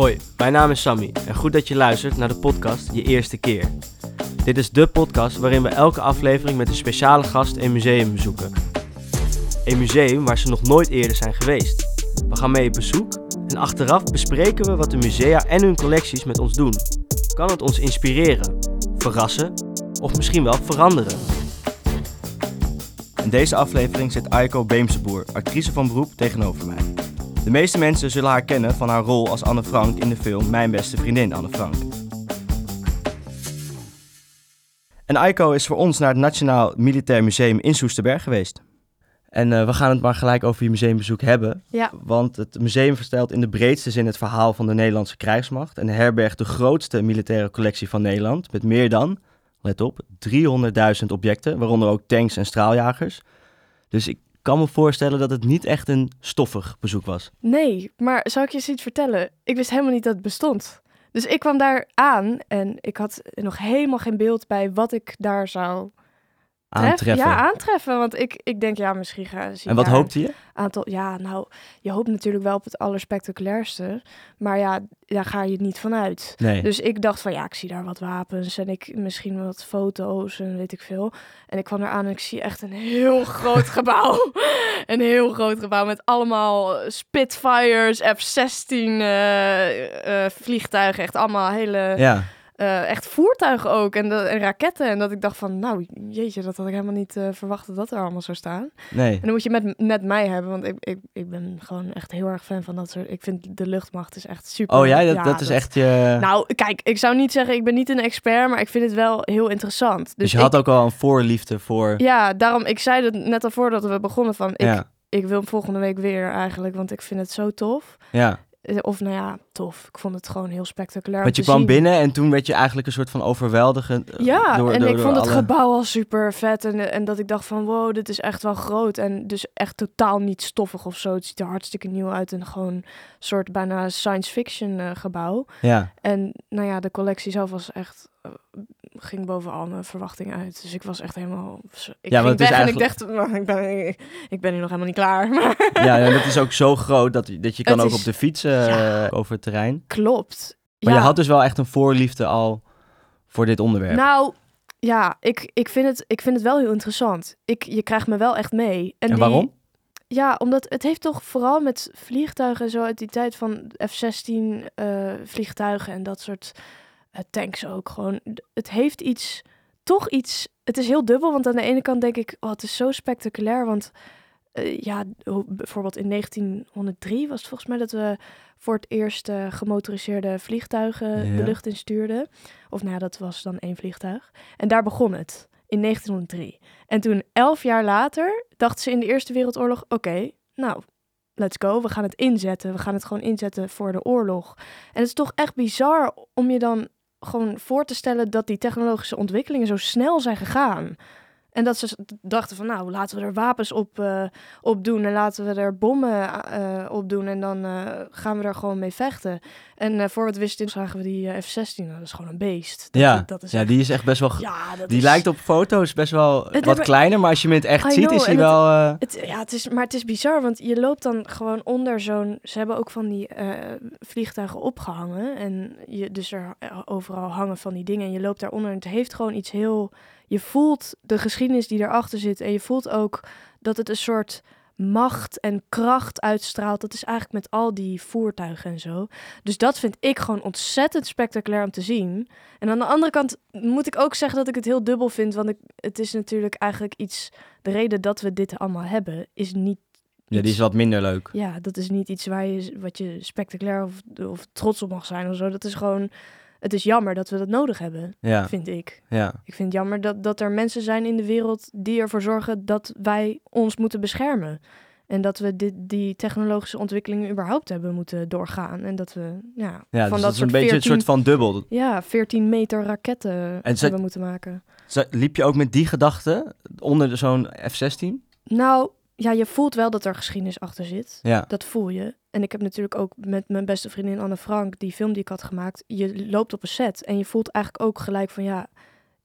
Hoi, mijn naam is Sammy en goed dat je luistert naar de podcast Je Eerste Keer. Dit is de podcast waarin we elke aflevering met een speciale gast een museum bezoeken. Een museum waar ze nog nooit eerder zijn geweest. We gaan mee op bezoek en achteraf bespreken we wat de musea en hun collecties met ons doen. Kan het ons inspireren, verrassen of misschien wel veranderen? In deze aflevering zit Aiko Beemseboer, actrice van beroep, tegenover mij. De meeste mensen zullen haar kennen van haar rol als Anne Frank in de film Mijn beste vriendin Anne Frank. En Aiko is voor ons naar het Nationaal Militair Museum in Soesterberg geweest. En eh, we gaan het maar gelijk over je museumbezoek hebben. Ja. Want het museum vertelt in de breedste zin het verhaal van de Nederlandse krijgsmacht. En herbergt de grootste militaire collectie van Nederland. Met meer dan, let op, 300.000 objecten, waaronder ook tanks en straaljagers. Dus ik kan me voorstellen dat het niet echt een stoffig bezoek was. Nee, maar zou ik je eens iets vertellen? Ik wist helemaal niet dat het bestond. Dus ik kwam daar aan en ik had nog helemaal geen beeld bij wat ik daar zou. Aantreffen. Ja, aantreffen. Want ik, ik denk, ja, misschien ga zie en wat daar hoopte je? Aantal, ja, nou, je hoopt natuurlijk wel op het allerspectaculairste. Maar ja, daar ga je niet vanuit. Nee. Dus ik dacht van ja, ik zie daar wat wapens en ik misschien wat foto's en weet ik veel. En ik kwam eraan en ik zie echt een heel groot gebouw. een heel groot gebouw met allemaal Spitfires, F-16 eh, eh, vliegtuigen. Echt allemaal hele, ja. Eh, echt voertuigen ook en, dat- en raketten. En dat ik dacht van nou jeetje, dat had ik helemaal niet eh, verwacht dat dat er allemaal zou staan. Nee. En dan moet je met, met mij hebben, want ik, ik, ik ben gewoon echt heel erg fan van dat soort... Ik vind de luchtmacht is echt super. Oh ja, dat, dat is echt je... Nou, kijk, ik zou niet zeggen, ik ben niet een expert, maar ik vind het wel heel interessant. Dus, dus je ik- had ook al een voorliefde voor... Ja, daarom, ik zei het net al voordat we begonnen van, ik, ja. ik wil hem volgende week weer eigenlijk, want ik vind het zo tof. ja. Eh, Of nou ja, tof. Ik vond het gewoon heel spectaculair Want je kwam zien. binnen en toen werd je eigenlijk een soort van overweldigend. eh, Ja, door, en door- ik door vond het gebouw al super vet. En, en dat ik dacht van, wow, dit is echt wel groot. En dus echt totaal niet stoffig of zo. Het ziet er hartstikke nieuw uit. En gewoon soort bijna science fiction eh, gebouw. Ja, En nou ja, de collectie zelf was echt... ging boven al mijn verwachtingen uit. Dus ik was echt helemaal... Ik Ja, ging weg en eigenlijk- ik dacht, maar ik ben, ik ben hier nog helemaal niet klaar. Maar ja, en dat is ook zo groot dat, dat je kan Het ook is- op de fiets eh, Ja. over het terrein. klopt. Maar ja. je had dus wel echt een voorliefde al voor dit onderwerp. Nou, ja, ik, ik, vind het, ik vind het wel heel interessant. Ik, je krijgt me wel echt mee. en waarom? Ja, omdat het heeft toch vooral met vliegtuigen en zo uit die tijd van F-16 eh, vliegtuigen en dat soort tanks ook gewoon. Het heeft iets, toch iets. Het is heel dubbel, want aan de ene kant denk ik, oh, het is zo spectaculair, want eh, ja, bijvoorbeeld in 1903 was het volgens mij dat we voor het eerst eh, gemotoriseerde vliegtuigen Ja. de lucht in stuurden. Of nou ja, dat was dan één vliegtuig. En daar begon het in 1903. En toen, elf jaar later, dachten ze in de Eerste Wereldoorlog: oké, nou, let's go. We gaan het inzetten. We gaan het gewoon inzetten voor de oorlog. En het is toch echt bizar om je dan gewoon voor te stellen dat die technologische ontwikkelingen zo snel zijn gegaan. En dat ze dachten van, nou, laten we er wapens op, eh, op doen en laten we er bommen eh, op doen en dan gaan we er gewoon mee vechten. En voor het wisten zagen we die eh, F-16, nou, dat is gewoon een beest. Dat, ja, dat is ja echt- die is echt best wel... ja, die is- lijkt op foto's best wel Het- wat maar- kleiner, maar als je hem in het echt I ziet, know, is hij het- wel... Het, ja, het is, maar het is bizar, want je loopt dan gewoon onder zo'n... Ze hebben ook van die vliegtuigen opgehangen. En je, dus er overal hangen van die dingen. En je loopt daaronder en het heeft gewoon iets heel... Je voelt de geschiedenis die erachter zit. En je voelt ook dat het een soort macht en kracht uitstraalt. Dat is eigenlijk met al die voertuigen en zo. Dus dat vind ik gewoon ontzettend spectaculair om te zien. En aan de andere kant moet ik ook zeggen dat ik het heel dubbel vind. Want ik, het is natuurlijk eigenlijk iets... De reden dat we dit allemaal hebben, is niet... ja, die is wat minder leuk. Ja, dat is niet iets waar je, wat je spectaculair of, of trots op mag zijn of zo. Dat is gewoon... Het is jammer dat we dat nodig hebben, Ja, vind ik. ja. Ik vind het jammer dat, dat er mensen zijn in de wereld die ervoor zorgen dat wij ons moeten beschermen. En dat we dit, die technologische ontwikkelingen überhaupt hebben moeten doorgaan. En dat we ja, Ja, van dus dat dat is een beetje 14, een soort van dubbel. ja, 14 meter raketten En ze- hebben moeten maken. Liep je ook met die gedachte onder de- zo'n F-16? Nou, ja, je voelt wel dat er geschiedenis achter zit. Ja. Dat voel je. En ik heb natuurlijk ook met mijn beste vriendin Anne Frank, die film die ik had gemaakt, je loopt op een set en je voelt eigenlijk ook gelijk van ja,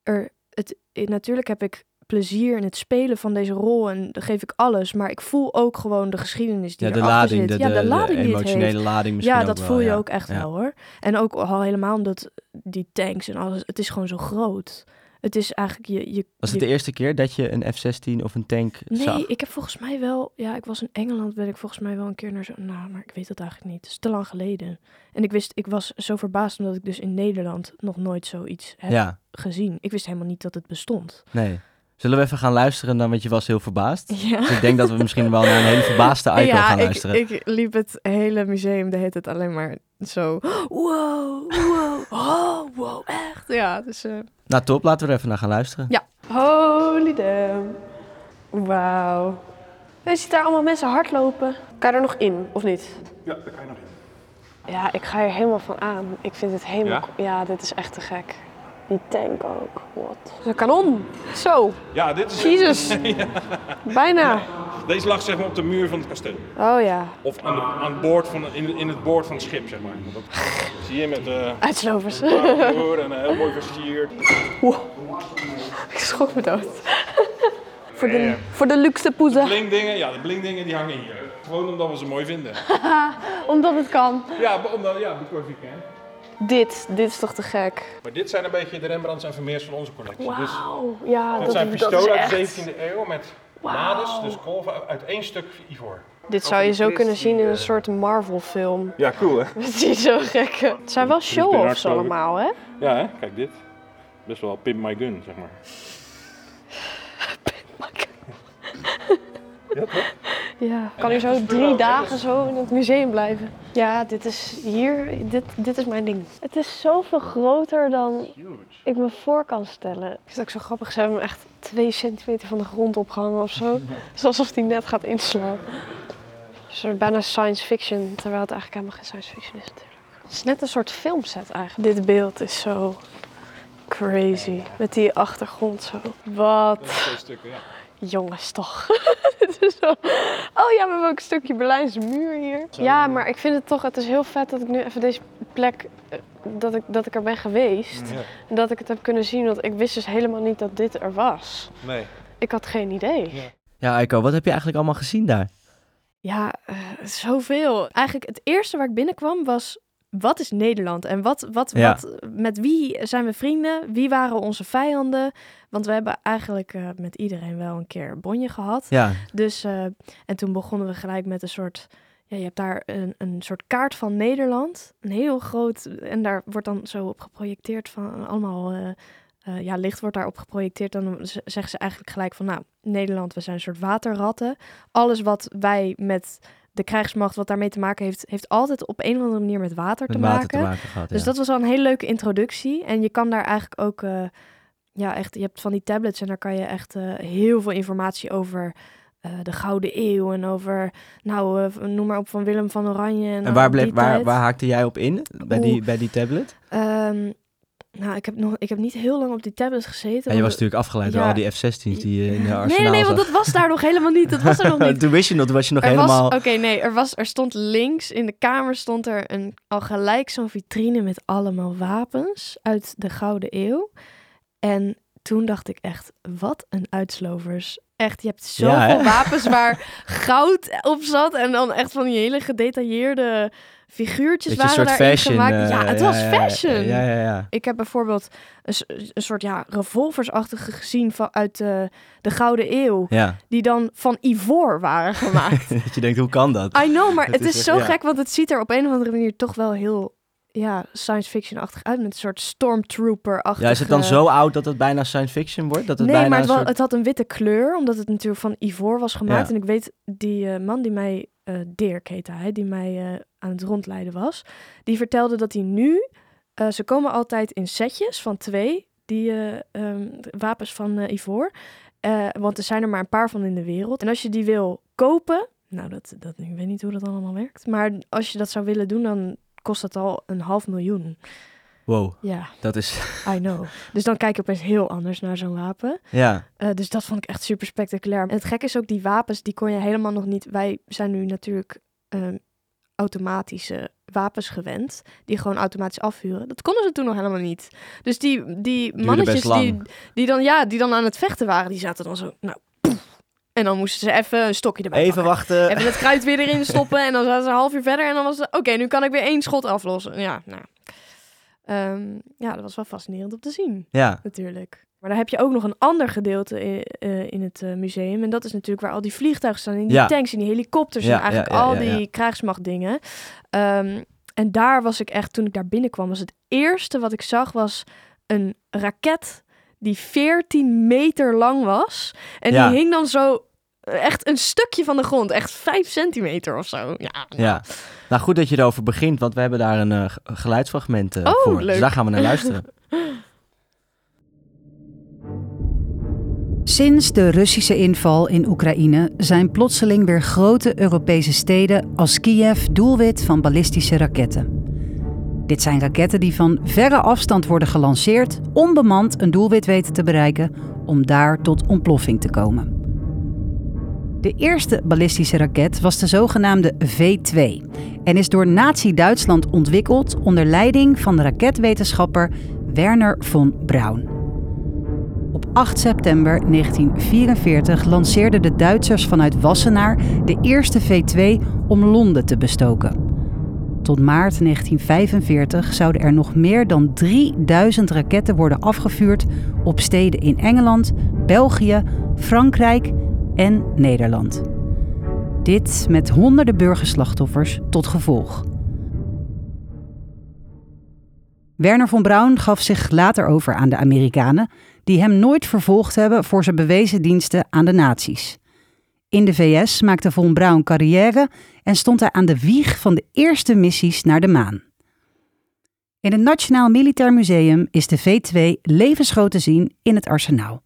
er, het, eh, natuurlijk heb ik plezier in het spelen van deze rol en geef ik alles. Maar ik voel ook gewoon de geschiedenis die Ja, de lading, zit. de, ja, de, de lading die het emotionele heeft. lading misschien Ja, dat wel, voel je ja. ook echt Ja. wel hoor. En ook al helemaal omdat die tanks en alles, het is gewoon zo groot. Het is eigenlijk je... je Was het je- de eerste keer dat je een F-16 of een tank Nee, zag? ik heb volgens mij wel... Ja, ik was in Engeland, ben ik volgens mij wel een keer naar zo... Nou, maar ik weet het eigenlijk niet. Het is te lang geleden. En ik wist, ik was zo verbaasd omdat ik dus in Nederland nog nooit zoiets heb Ja, gezien. Ik wist helemaal niet dat het bestond. nee. Zullen we even gaan luisteren dan, want je was heel verbaasd. Ja. Dus ik denk dat we misschien wel naar een hele verbaasde Aiko gaan luisteren. Ik, ik liep het hele museum, de heet het alleen maar zo... Wow, wow, oh, wow, echt. Ja, dus... eh, Nou, top. Laten we er even naar gaan luisteren. Ja. Holy damn. Wauw. Je ziet daar allemaal mensen hardlopen. Kan je er nog in, of niet? Ja, daar kan je nog in. Ja, ik ga er helemaal van aan. Ik vind het helemaal... Ja? Ja, dit is echt te gek. Die tank ook. Wat? Een kanon. Zo. Ja, dit is, Jezus. Bijna. Deze lag zeg maar op de muur van het kasteel. Oh ja. Of aan, de, aan boord van, in, in het boord van het schip, zeg maar. Dat zie je met eh Uitslovers. en heel mooi versierd. ik schrok me dood. voor, Ja, de, ja. voor de luxe poezen. Blinkdingen, ja, de blinkdingen die hangen hier. Gewoon omdat we ze mooi vinden. Omdat het kan. Ja, omdat, ja, because we can. Dit, dit is toch te gek. Maar dit zijn een beetje de Rembrandts en Vermeers van onze collectie. Dus Wauw. Ja, het dat, zijn dat is pistolen uit de 17e eeuw met lades, dus kolven uit één stuk ivoor. Dit zou je zo kunnen zien in een eh, soort Marvel-film. Ja, cool hè? Het is zo gek. Het zijn wel show-offs allemaal, hè? Ja hè, kijk dit. Best wel pimp my gun, zeg maar. Ja, toch? Ja, kan hier zo drie dagen zo in het museum blijven. Ja, dit is hier, dit, dit is mijn ding. Het is zoveel groter dan ik me voor kan stellen. Ik vind het ook zo grappig, ze hebben hem echt twee centimeter van de grond opgehangen of zo. Het is alsof hij net gaat inslaan. Een soort bijna science fiction, terwijl het eigenlijk helemaal geen science fiction is natuurlijk. Het is net een soort filmset eigenlijk. Dit beeld is zo crazy. Met die achtergrond zo. Wat? Twee stukken, ja. Jongens, toch. Het is zo... Oh ja, we hebben ook een stukje Berlijnse muur hier. Ja, maar ik vind het toch, het is heel vet dat ik nu even deze plek, eh, dat ik, dat ik er ben geweest. Ja. En dat ik het heb kunnen zien, want ik wist dus helemaal niet dat dit er was. Nee. Ik had geen idee. Ja. Ja, Aiko, wat heb je eigenlijk allemaal gezien daar? Ja, eh, zoveel. Eigenlijk het eerste waar ik binnenkwam was... Wat is Nederland? En wat, wat, Ja. wat, met wie zijn we vrienden? Wie waren onze vijanden? Want we hebben eigenlijk eh, met iedereen wel een keer een bonje gehad. Ja, Dus, eh, en toen begonnen we gelijk met een soort... Ja, je hebt daar een, een soort kaart van Nederland. Een heel groot... En daar wordt dan zo op geprojecteerd van allemaal... eh, ja, licht wordt daarop geprojecteerd. Dan zeggen ze eigenlijk gelijk van... Nou, Nederland, we zijn een soort waterratten. Alles wat wij met de krijgsmacht, wat daarmee te maken heeft... heeft altijd op een of andere manier met water met te water maken. te maken gehad. Dus ja. dat was al een hele leuke introductie. En je kan daar eigenlijk ook, eh, ja, echt, je hebt van die tablets en daar kan je echt eh, heel veel informatie over eh, de Gouden Eeuw en over, nou, noem maar op, van Willem van Oranje. En, En waar, bleef, waar, waar haakte jij op in bij die, bij die tablet? Ehm, nou, ik heb, nog, ik heb niet heel lang op die tablet gezeten. En je was natuurlijk afgeleid door al die F-16's die je in de arsenaal Nee, nee, nee, want dat was daar nog helemaal niet. Dat was er nog niet. Toen wist je nog, toen was je nog Er helemaal... oké, nee, er, was, er stond links in de kamer stond er een, al gelijk zo'n vitrine met allemaal wapens uit de Gouden Eeuw. En toen dacht ik echt, wat een uitslovers. Echt, je hebt zoveel Ja, wapens waar goud op zat en dan echt van die hele gedetailleerde figuurtjes Beetje waren daarin fashion. gemaakt. ja, eh, het was fashion. Ja, ja, ja. Ik heb bijvoorbeeld een, soort ja, revolversachtige gezien van, uit de, de Gouden Eeuw. Ja, Die dan van ivoor waren gemaakt. dat je denkt, hoe kan dat? I know, maar Het het is is, echt- zo gek, want het ziet er op een of andere manier toch wel heel ja, science fiction-achtig uit. Met een soort stormtrooper-achtig. Ja, is het dan zo oud dat het bijna science fiction wordt? Dat het Nee, bijna maar het, soort... het had een witte kleur, omdat het natuurlijk van ivoor was gemaakt. Ja. En ik weet, die eh, man die mij, eh Dirk heette hij, die mij eh, aan het rondleiden was, die vertelde dat hij nu, ze komen altijd in setjes van twee, die ehm, wapens van ivoor. Want er zijn er maar een paar van in de wereld. En als je die wil kopen, nou, dat, dat, ik weet niet hoe dat allemaal werkt. Maar als je dat zou willen doen, dan kost dat al een half miljoen. Wow, Ja, dat is... I know. Dus dan kijk je opeens heel anders naar zo'n wapen. Ja, Eh, dus dat vond ik echt super spectaculair. En het gekke is ook, die wapens, die kon je helemaal nog niet... Wij zijn nu natuurlijk ehm, automatische wapens gewend die gewoon automatisch afvuren. Dat konden ze toen nog helemaal niet. Dus die, die mannetjes die, die, dan, ja, die dan aan het vechten waren, die zaten dan zo, nou. En dan moesten ze even een stokje erbij Even pakken. wachten. Even het kruid weer erin stoppen en dan zaten ze een half uur verder en dan was het, oké, nu kan ik weer één schot aflossen. Ja, nou. Ehm, ja, dat was wel fascinerend om te zien Ja, natuurlijk. Maar dan heb je ook nog een ander gedeelte in, eh, in het eh, museum. En dat is natuurlijk waar al die vliegtuigen staan. En die Ja. tanks en die helikopters. Ja, en eigenlijk ja, al die krijgsmachtdingen. Ehm, en daar was ik echt, toen ik daar binnenkwam, was het eerste wat ik zag was een raket die 14 meter lang was. En Ja. die hing dan zo eh, echt een stukje van de grond. Echt 5 centimeter of zo. Ja, ja. Nou, goed dat je erover begint, want we hebben daar een eh, ge- geluidsfragment eh, Oh, voor. Dus daar gaan we naar luisteren. Sinds de Russische inval in Oekraïne zijn plotseling weer grote Europese steden als Kiev doelwit van ballistische raketten. Dit zijn raketten die van verre afstand worden gelanceerd, onbemand een doelwit weten te bereiken om daar tot ontploffing te komen. De eerste ballistische raket was de zogenaamde V2 en is door Nazi-Duitsland ontwikkeld onder leiding van de raketwetenschapper Werner von Braun. Op 8 september 1944 lanceerden de Duitsers vanuit Wassenaar de eerste V2 om Londen te bestoken. Tot maart 1945 zouden er nog meer dan 3000 raketten worden afgevuurd op steden in Engeland, België, Frankrijk en Nederland. Dit met honderden burgerslachtoffers tot gevolg. Werner von Braun gaf zich later over aan de Amerikanen, die hem nooit vervolgd hebben voor zijn bewezen diensten aan de nazi's. In de VS maakte von Braun carrière en stond hij aan de wieg van de eerste missies naar de maan. In het Nationaal Militair Museum is de V2 levensgroot te zien in het arsenaal.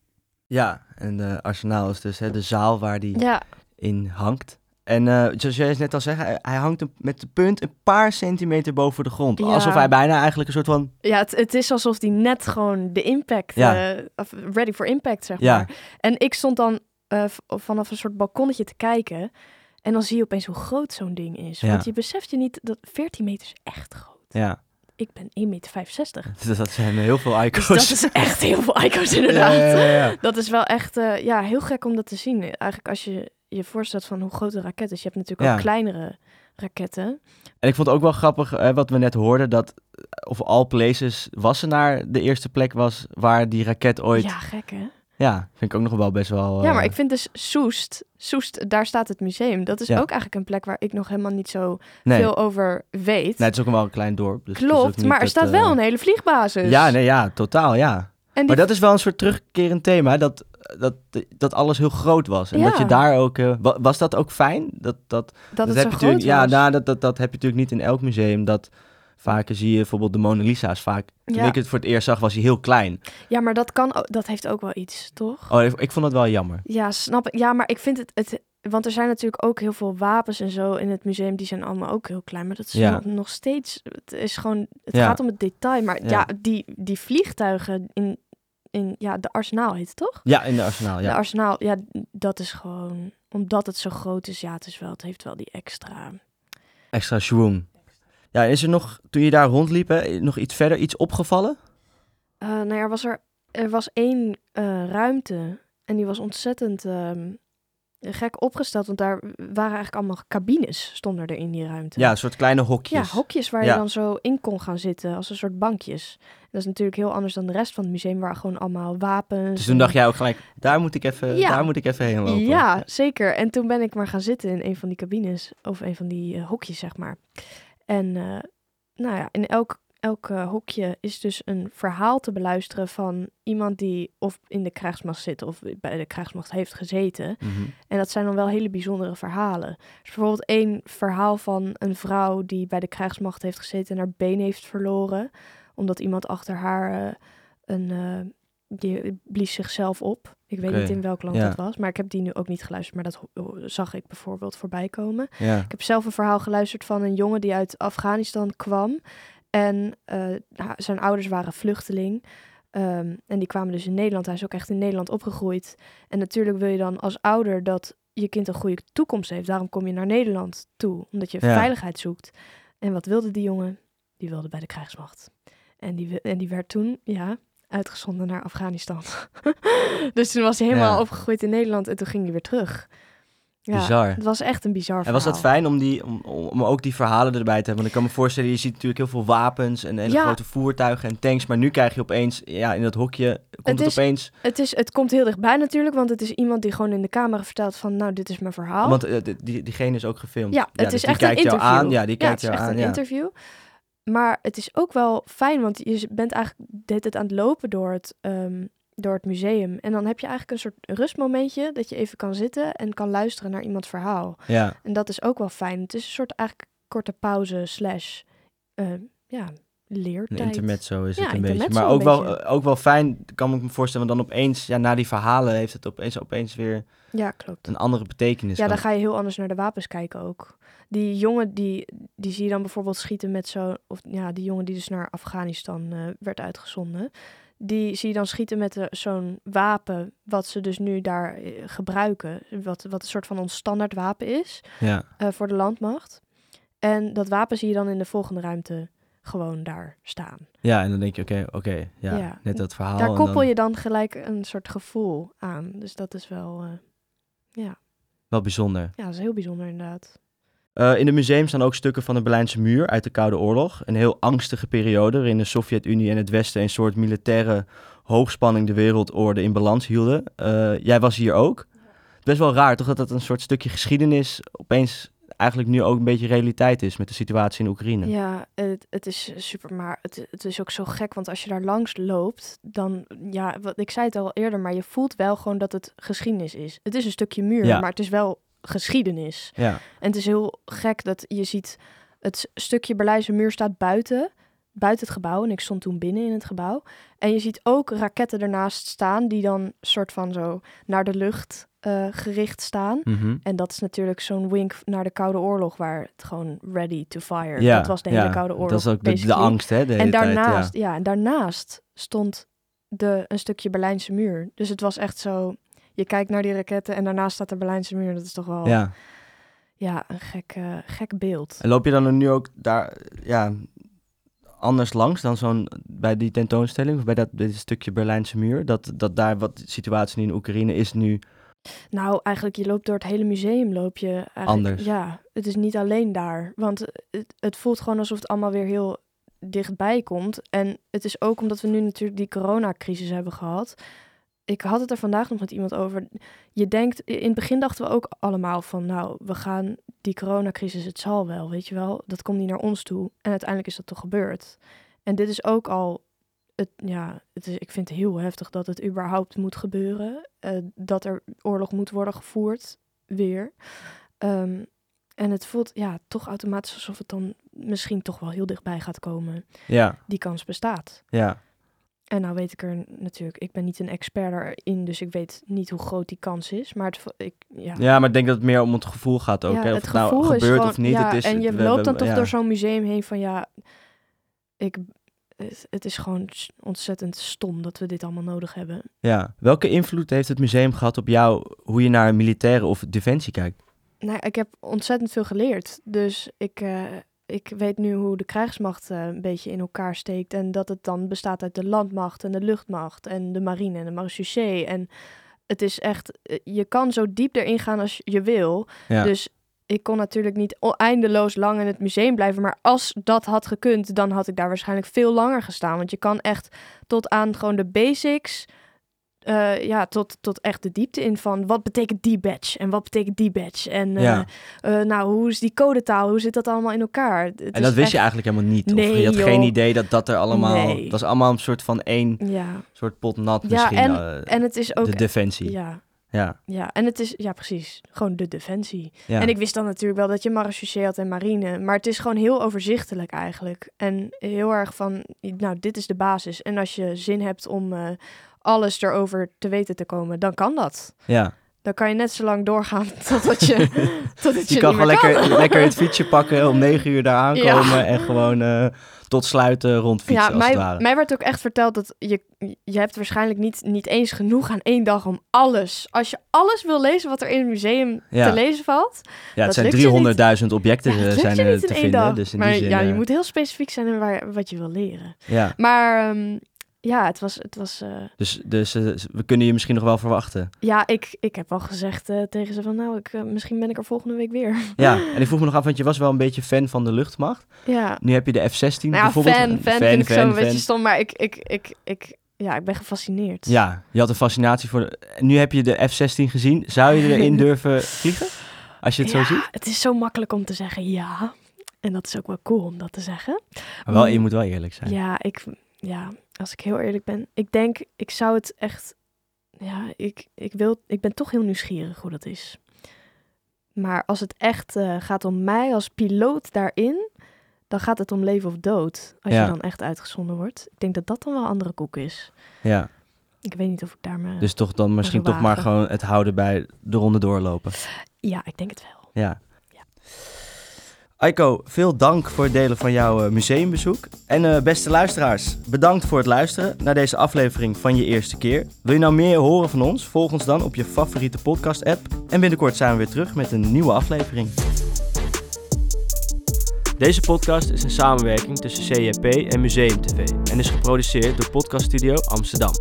Ja, en de arsenaal is dus hè, de zaal waar die ja, in hangt. En eh, zoals jij net al zei, hij, hij hangt een- met de punt een paar centimeter boven de grond. Ja. Alsof hij bijna eigenlijk een soort van... ja het, het is alsof die net gewoon de impact, Ja. eh, of ready for impact, zeg Ja. maar. En ik stond dan eh, vanaf een soort balkonnetje te kijken. En dan zie je opeens hoe groot zo'n ding is. Ja. Want je beseft je niet dat 14 meter is echt groot. Ja, Ik ben 1,65 meter. dus dat zijn heel veel Dus icons. dat is echt heel veel ico's inderdaad. Ja, ja, ja, ja. Dat is wel echt eh, ja, heel gek om dat te zien. Eigenlijk als je je voorstelt van hoe groot de raket is. Je hebt natuurlijk ook kleinere raketten. En ik vond het ook wel grappig, eh, wat we net hoorden, dat of all places Wassenaar de eerste plek was waar die raket ooit... Ja, Ja, gek hè? Vind ik ook nog wel best wel... Ja, maar eh, ik vind dus Soest, Soest, daar staat het museum. Dat is Ja. ook eigenlijk een plek waar ik nog helemaal niet zo nee. veel over weet. nee, het is ook wel een klein dorp. Dus Klopt, maar er dat, staat eh, wel een hele vliegbasis. Ja, nee, ja, totaal, ja. die Maar dat is wel een soort terugkerend thema, dat, dat, dat alles heel groot was. En dat Ja. je daar ook... eh, wa- was dat ook fijn? Dat, dat, dat het heb je natuurlijk, Ja, nou, dat, dat, dat heb je natuurlijk niet in elk museum. Dat vaker zie je bijvoorbeeld de Mona Lisa's vaak. Toen Ja. ik het voor het eerst zag, was hij heel klein. Ja, maar dat, kan, dat heeft ook wel iets, toch? Oh, ik, vond dat wel jammer. Ja, snap ik. Ja, maar ik vind het, het... Want er zijn natuurlijk ook heel veel wapens en zo in het museum. Die zijn allemaal ook heel klein. Maar dat is Ja. nog, steeds... Het is gewoon... Het Ja. gaat om het detail. Maar Ja. ja, die, die vliegtuigen in... in ja, de Arsenaal heet het toch? Ja, in de Arsenaal, De ja. Arsenaal, ja, dat is gewoon... Omdat het zo groot is, ja, het is wel... Het heeft wel die extra... Extra schwung. Ja, is er nog, toen je daar rondliep, hè, nog iets verder, iets opgevallen? Eh, nou ja, er was er, er was één eh, ruimte en die was ontzettend ehm, gek opgesteld, want daar waren eigenlijk allemaal cabines stonden er in die ruimte. Ja, een soort kleine ja, hokjes. hokjes waar Ja. je dan zo in kon gaan zitten, als een soort bankjes. Dat is natuurlijk heel anders dan de rest van het museum, waar gewoon allemaal wapens. Dus toen en- dacht jij ook gelijk, daar moet ik even, Ja. daar moet ik even heen lopen. Ja, zeker. En toen ben ik maar gaan zitten in een van die cabines, of een van die eh, hokjes, zeg maar. En eh, nou ja, in elk, elk eh, hokje is dus een verhaal te beluisteren van iemand die of in de krijgsmacht zit of bij de krijgsmacht heeft gezeten. Mhm. En dat zijn dan wel hele bijzondere verhalen. Dus bijvoorbeeld één verhaal van een vrouw die bij de krijgsmacht heeft gezeten en haar been heeft verloren. Omdat iemand achter haar eh, een... die blies zichzelf op. Ik weet niet in welk land ja. dat was, maar ik heb die nu ook niet geluisterd. Maar dat zag ik bijvoorbeeld voorbij komen. Ja. Ik heb zelf een verhaal geluisterd van een jongen die uit Afghanistan kwam. En eh, zijn ouders waren vluchteling. Ehm, en die kwamen dus in Nederland. Hij is ook echt in Nederland opgegroeid. En natuurlijk wil je dan als ouder dat je kind een goede toekomst heeft. Daarom kom je naar Nederland toe, omdat je Ja. veiligheid zoekt. En wat wilde die jongen? Die wilde bij de krijgsmacht. En die, en die werd toen, ja, uitgezonden naar Afghanistan. dus toen was hij helemaal Ja. opgegroeid in Nederland en toen ging hij weer terug. Ja, Bizar. Het was echt een bizar En was dat verhaal. fijn om, die, om, om ook die verhalen erbij te hebben? Want ik kan me voorstellen, je ziet natuurlijk heel veel wapens en hele Ja. grote voertuigen en tanks. Maar nu krijg je opeens, ja, in dat hokje, komt Het het, is- opeens... Het, is, het komt heel dichtbij natuurlijk, want het is iemand die gewoon in de camera vertelt van, nou, dit is mijn verhaal. Want eh, die, die- diegene is ook gefilmd. Ja, het dus is die echt een kijkt jou interview. aan. Ja, die ja, kijkt het is jou echt aan. een Ja. interview. Maar het is ook wel fijn, want je bent eigenlijk het aan het lopen door het, ehm, door het museum. En dan heb je eigenlijk een soort rustmomentje dat je even kan zitten en kan luisteren naar iemands verhaal. ja. En dat is ook wel fijn. Het is een soort eigenlijk korte pauze slash, eh, ja, Een leertijd. intermezzo is Ja, het een beetje. Maar ook wel, beetje. eh, ook wel fijn, kan ik me voorstellen. Want dan opeens, ja, na die verhalen heeft het opeens, opeens weer Ja, klopt. een andere betekenis. Ja, dan ga je heel anders naar de wapens kijken ook. Die jongen, die, die zie je dan bijvoorbeeld schieten met zo... Of ja, die jongen die dus naar Afghanistan eh, werd uitgezonden. Die zie je dan schieten met eh, zo'n wapen... wat ze dus nu daar eh, gebruiken. Wat, wat een soort van ons standaard wapen is Ja, voor de landmacht. En dat wapen zie je dan in de volgende ruimte gewoon daar staan. ja, en dan denk je, oké, oké, ja, Ja. net dat verhaal. daar koppel dan- je dan gelijk een soort gevoel aan. Dus dat is wel... ja. Wel bijzonder. ja, dat is heel bijzonder inderdaad. Eh, in het museum staan ook stukken van de Berlijnse muur uit de Koude Oorlog. Een heel angstige periode waarin de Sovjet-Unie en het Westen een soort militaire hoogspanning de wereldorde in balans hielden. Eh, jij was hier ook. Best wel raar toch dat dat een soort stukje geschiedenis opeens eigenlijk nu ook een beetje realiteit is met de situatie in Oekraïne. Ja, het, het is super, maar het, het is ook zo gek, want als je daar langs loopt, dan, ja, wat, ik zei het al eerder, maar je voelt wel gewoon dat het geschiedenis is. Het is een stukje muur, Ja. maar het is wel geschiedenis. Ja, En het is heel gek dat je ziet, het stukje Berlijnse muur staat buiten, buiten het gebouw, en ik stond toen binnen in het gebouw. En je ziet ook raketten ernaast staan, die dan soort van zo naar de lucht eh, gericht staan. mhm. En dat is natuurlijk zo'n wink naar de Koude Oorlog, waar het gewoon ready to fire. ja dat was de hele ja. Koude Oorlog. Dat is ook de, de angst, hè? De En tijd, daarnaast, ja. ja. en daarnaast stond de, een stukje Berlijnse muur. Dus het was echt zo, je kijkt naar die raketten en daarnaast staat de Berlijnse muur. Dat is toch wel ja. ja. een gek, eh, gek beeld. En loop je dan nu ook daar ja, anders langs dan zo'n bij die tentoonstelling of bij dat dit stukje Berlijnse muur? Dat, dat daar wat de situatie in Oekraïne is nu. Nou, eigenlijk, je loopt door het hele museum, loop je eigenlijk... Anders. Ja, het is niet alleen daar. Want het, het voelt gewoon alsof het allemaal weer heel dichtbij komt. En het is ook omdat we nu natuurlijk die coronacrisis hebben gehad. Ik had het er vandaag nog met iemand over. Je denkt, in het begin dachten we ook allemaal van... nou, we gaan die coronacrisis, het zal wel, weet je wel. Dat komt niet naar ons toe. En uiteindelijk is dat toch gebeurd. En dit is ook al... Het, ja, het is, ik vind het heel heftig dat het überhaupt moet gebeuren. eh, dat er oorlog moet worden gevoerd, weer. Ehm, en het voelt ja, toch automatisch alsof het dan misschien toch wel heel dichtbij gaat komen. Ja, Die kans bestaat. ja. En nou weet ik er natuurlijk, ik ben niet een expert erin, dus ik weet niet hoe groot die kans is. Maar het, ik, ja, ja, maar ik denk dat het meer om het gevoel gaat ook. Ja, hè? Of het het, nou gebeurt gewoon, of niet. Ja, het is, en je we- loopt we- dan toch ja. door zo'n museum heen van ja, ik, het, het is gewoon ontzettend stom dat we dit allemaal nodig hebben. Ja. Welke invloed heeft het museum gehad op jou, hoe je naar militairen of defensie kijkt? Nou, ik heb ontzettend veel geleerd. Dus ik, eh, ik weet nu hoe de krijgsmacht eh, een beetje in elkaar steekt. En dat het dan bestaat uit de landmacht en de luchtmacht en de marine en de marechaussee. En het is echt, eh, je kan zo diep erin gaan als je wil. Ja. Dus ik kon natuurlijk niet eindeloos lang in het museum blijven. Maar als dat had gekund, dan had ik daar waarschijnlijk veel langer gestaan. Want je kan echt tot aan gewoon de basics. Eh, ja, tot, tot echt de diepte in van wat betekent die badge en wat betekent die badge. En eh, Ja. eh, nou, hoe is die codetaal? Hoe zit dat allemaal in elkaar? Het en dat wist echt- je eigenlijk helemaal niet. of Nee, je had joh. geen idee dat dat er allemaal... Nee. Dat was allemaal een soort van één Ja, soort pot nat Ja, misschien. en- eh, en het is ook... de defensie. ja, Ja. ja, en het is, ja precies, gewoon de defensie. ja. En ik wist dan natuurlijk wel dat je marechaussee had en marine. Maar het is gewoon heel overzichtelijk eigenlijk. En heel erg van, nou, dit is de basis. En als je zin hebt om eh, alles erover te weten te komen, dan kan dat. ja. Dan kan je net zo lang doorgaan totdat je, totdat je, Je kan gewoon lekker, kan. lekker het fietsje pakken, om negen uur daar aankomen Ja. en gewoon eh, tot sluiten rondfietsen Ja, als het mij, mij werd ook echt verteld dat je, je hebt waarschijnlijk niet, niet eens genoeg aan één dag om alles. Als je alles wil lezen wat er in het museum Ja. te lezen valt. ja, het zijn 300.000 objecten Ja, eh, zijn er te vinden. Dus in maar die zin, ja, je eh, moet heel specifiek zijn in waar, wat je wil leren. ja. Maar ehm, ja, het was... Het was eh, Dus, dus eh, we kunnen je misschien nog wel verwachten. ja, ik, ik heb al gezegd eh, tegen ze van... Nou, ik, misschien ben ik er volgende week weer. Ja, en ik vroeg me nog af, want je was wel een beetje fan van de luchtmacht. ja, Nu heb je de F-16 nou ja, bijvoorbeeld. fan, Een fan, vind ik zo een fan. beetje stom. Maar ik, ik, ik, ik, ja, ik ben gefascineerd. Ja, je had een fascinatie voor... De... Nu heb je de F-16 gezien. Zou je erin durven vliegen? Als je het Ja, zo ziet? Het is zo makkelijk om te zeggen ja. En dat is ook wel cool om dat te zeggen. Maar wel, Mm. je moet wel eerlijk zijn. Ja, ik, ja, als ik heel eerlijk ben, ik denk, ik zou het echt, ja, ik, ik wil, ik ben toch heel nieuwsgierig hoe dat is. Maar als het echt eh, gaat om mij als piloot daarin, dan gaat het om leven of dood. Als Ja. je dan echt uitgezonden wordt. Ik denk dat dat dan wel een andere koek is. Ja, Ik weet niet of ik daar me... dus toch dan misschien toch maar gewoon het houden bij de ronde doorlopen. Ja, ik denk het wel. Ja. Ja. Aiko, veel dank voor het delen van jouw eh, museumbezoek. En eh, beste luisteraars, bedankt voor het luisteren naar deze aflevering van Je Eerste Keer. Wil je nou meer horen van ons? Volg ons dan op je favoriete podcast-app. En binnenkort zijn we weer terug met een nieuwe aflevering. Deze podcast is een samenwerking tussen CJP en Museum TV en is geproduceerd door Podcast Studio Amsterdam.